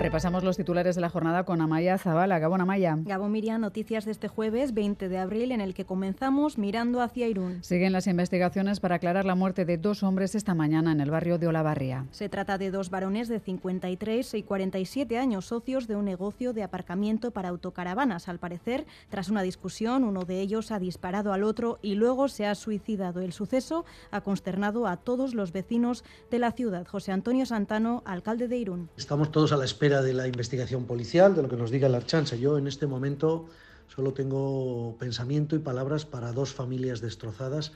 Repasamos los titulares de la jornada con Amaya Zabala. Gabón Amaya. Gabón Miriam, noticias de este jueves 20 de abril en el que comenzamos mirando hacia Irún. Siguen las investigaciones para aclarar la muerte de dos hombres esta mañana en el barrio de Olavarría. Se trata de dos varones de 53 y 47 años, socios de un negocio de aparcamiento para autocaravanas. Al parecer, tras una discusión, uno de ellos ha disparado al otro y luego se ha suicidado. El suceso ha consternado a todos los vecinos de la ciudad. José Antonio Santano, alcalde de Irún. Estamos todos a la espera de la investigación policial, de lo que nos diga la chanza. Yo en este momento solo tengo pensamiento y palabras para dos familias destrozadas,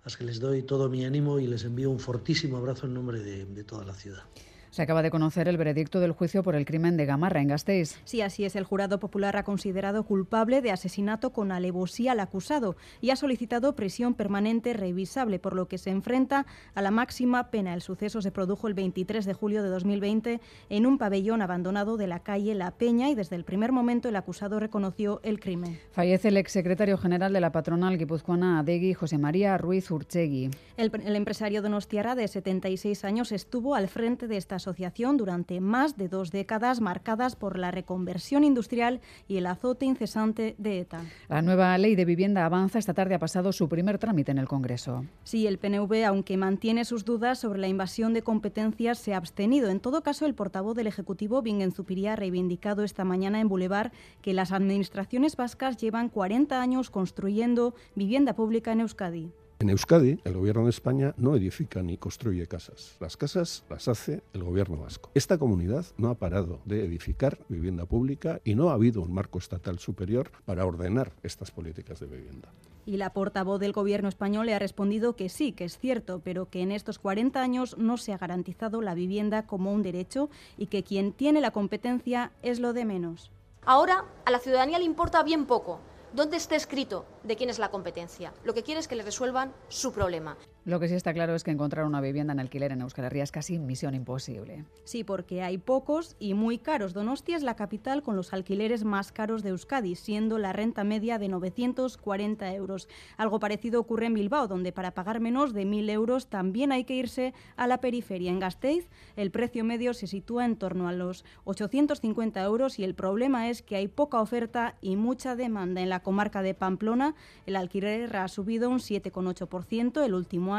a las que les doy todo mi ánimo y les envío un fortísimo abrazo en nombre de toda la ciudad. Se acaba de conocer el veredicto del juicio por el crimen de Gamarra en Gasteiz. Sí, así es. El jurado popular ha considerado culpable de asesinato con alevosía al acusado y ha solicitado prisión permanente revisable, por lo que se enfrenta a la máxima pena. El suceso se produjo el 23 de julio de 2020 en un pabellón abandonado de la calle La Peña y desde el primer momento el acusado reconoció el crimen. Fallece el exsecretario general de la patronal guipuzcoana Adegui, José María Ruiz Urchegui. El, el empresario donostiara de 76 años estuvo al frente de esta asociación durante más de dos décadas marcadas por la reconversión industrial y el azote incesante de ETA. La nueva ley de vivienda avanza. Esta tarde ha pasado su primer trámite en el Congreso. Sí, el PNV, aunque mantiene sus dudas sobre la invasión de competencias, se ha abstenido. En todo caso, el portavoz del Ejecutivo, Bingen Zupiría, ha reivindicado esta mañana en Boulevard que las administraciones vascas llevan 40 años construyendo vivienda pública en Euskadi. En Euskadi, el gobierno de España no edifica ni construye casas. Las casas las hace el gobierno vasco. Esta comunidad no ha parado de edificar vivienda pública y no ha habido un marco estatal superior para ordenar estas políticas de vivienda. Y la portavoz del gobierno español le ha respondido que sí, que es cierto, pero que en estos 40 años no se ha garantizado la vivienda como un derecho y que quien tiene la competencia es lo de menos. Ahora a la ciudadanía le importa bien poco dónde está escrito de quién es la competencia. Lo que quiere es que le resuelvan su problema. Lo que sí está claro es que encontrar una vivienda en alquiler en Euskal Herria es casi misión imposible. Sí, porque hay pocos y muy caros. Donostia es la capital con los alquileres más caros de Euskadi, siendo la renta media de 940 euros. Algo parecido ocurre en Bilbao, donde para pagar menos de 1.000 euros también hay que irse a la periferia. En Gasteiz, el precio medio se sitúa en torno a los 850 euros y el problema es que hay poca oferta y mucha demanda. En la comarca de Pamplona, el alquiler ha subido un 7,8% el último año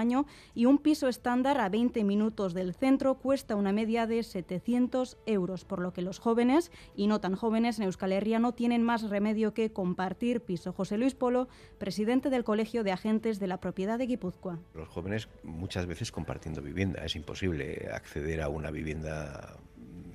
y un piso estándar a 20 minutos del centro cuesta una media de 700 euros, por lo que los jóvenes y no tan jóvenes en Euskal Herria no tienen más remedio que compartir piso. José Luis Polo, presidente del Colegio de Agentes de la Propiedad de Guipúzcoa. Los jóvenes muchas veces compartiendo vivienda, es imposible acceder a una vivienda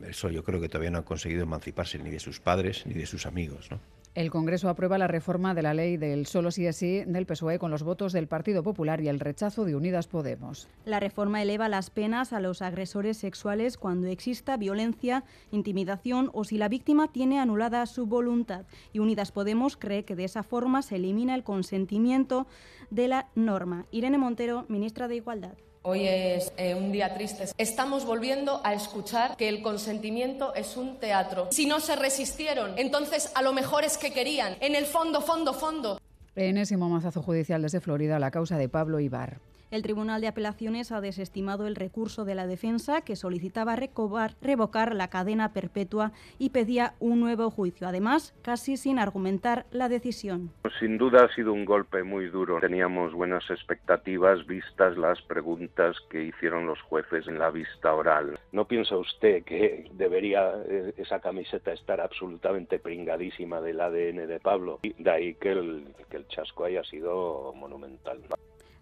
eso yo creo que todavía no han conseguido emanciparse ni de sus padres ni de sus amigos. El Congreso aprueba la reforma de la ley del solo sí es sí del PSOE con los votos del Partido Popular y el rechazo de Unidas Podemos. La reforma eleva las penas a los agresores sexuales cuando exista violencia, intimidación o si la víctima tiene anulada su voluntad. Y Unidas Podemos cree que de esa forma se elimina el consentimiento de la norma. Irene Montero, ministra de Igualdad. Hoy es eh, un día triste. Estamos volviendo a escuchar que el consentimiento es un teatro. Si no se resistieron, entonces a lo mejor es que querían. En el fondo, fondo, fondo. Enésimo mazazo judicial desde Florida la causa de Pablo Ibar. El Tribunal de Apelaciones ha desestimado el recurso de la defensa que solicitaba recobar, revocar la cadena perpetua y pedía un nuevo juicio, además casi sin argumentar la decisión. Sin duda ha sido un golpe muy duro. Teníamos buenas expectativas vistas las preguntas que hicieron los jueces en la vista oral. ¿No piensa usted que debería eh, esa camiseta estar absolutamente pringadísima del ADN de Pablo? Y de ahí que el, que el chasco haya sido monumental.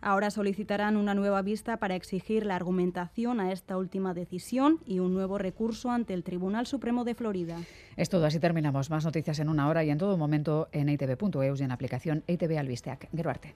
Ahora solicitarán una nueva vista para exigir la argumentación a esta última decisión y un nuevo recurso ante el Tribunal Supremo de Florida. Es todo, así terminamos. Más noticias en una hora y en todo momento en itv.eus y en aplicación ITV Albisteac. Gero arte.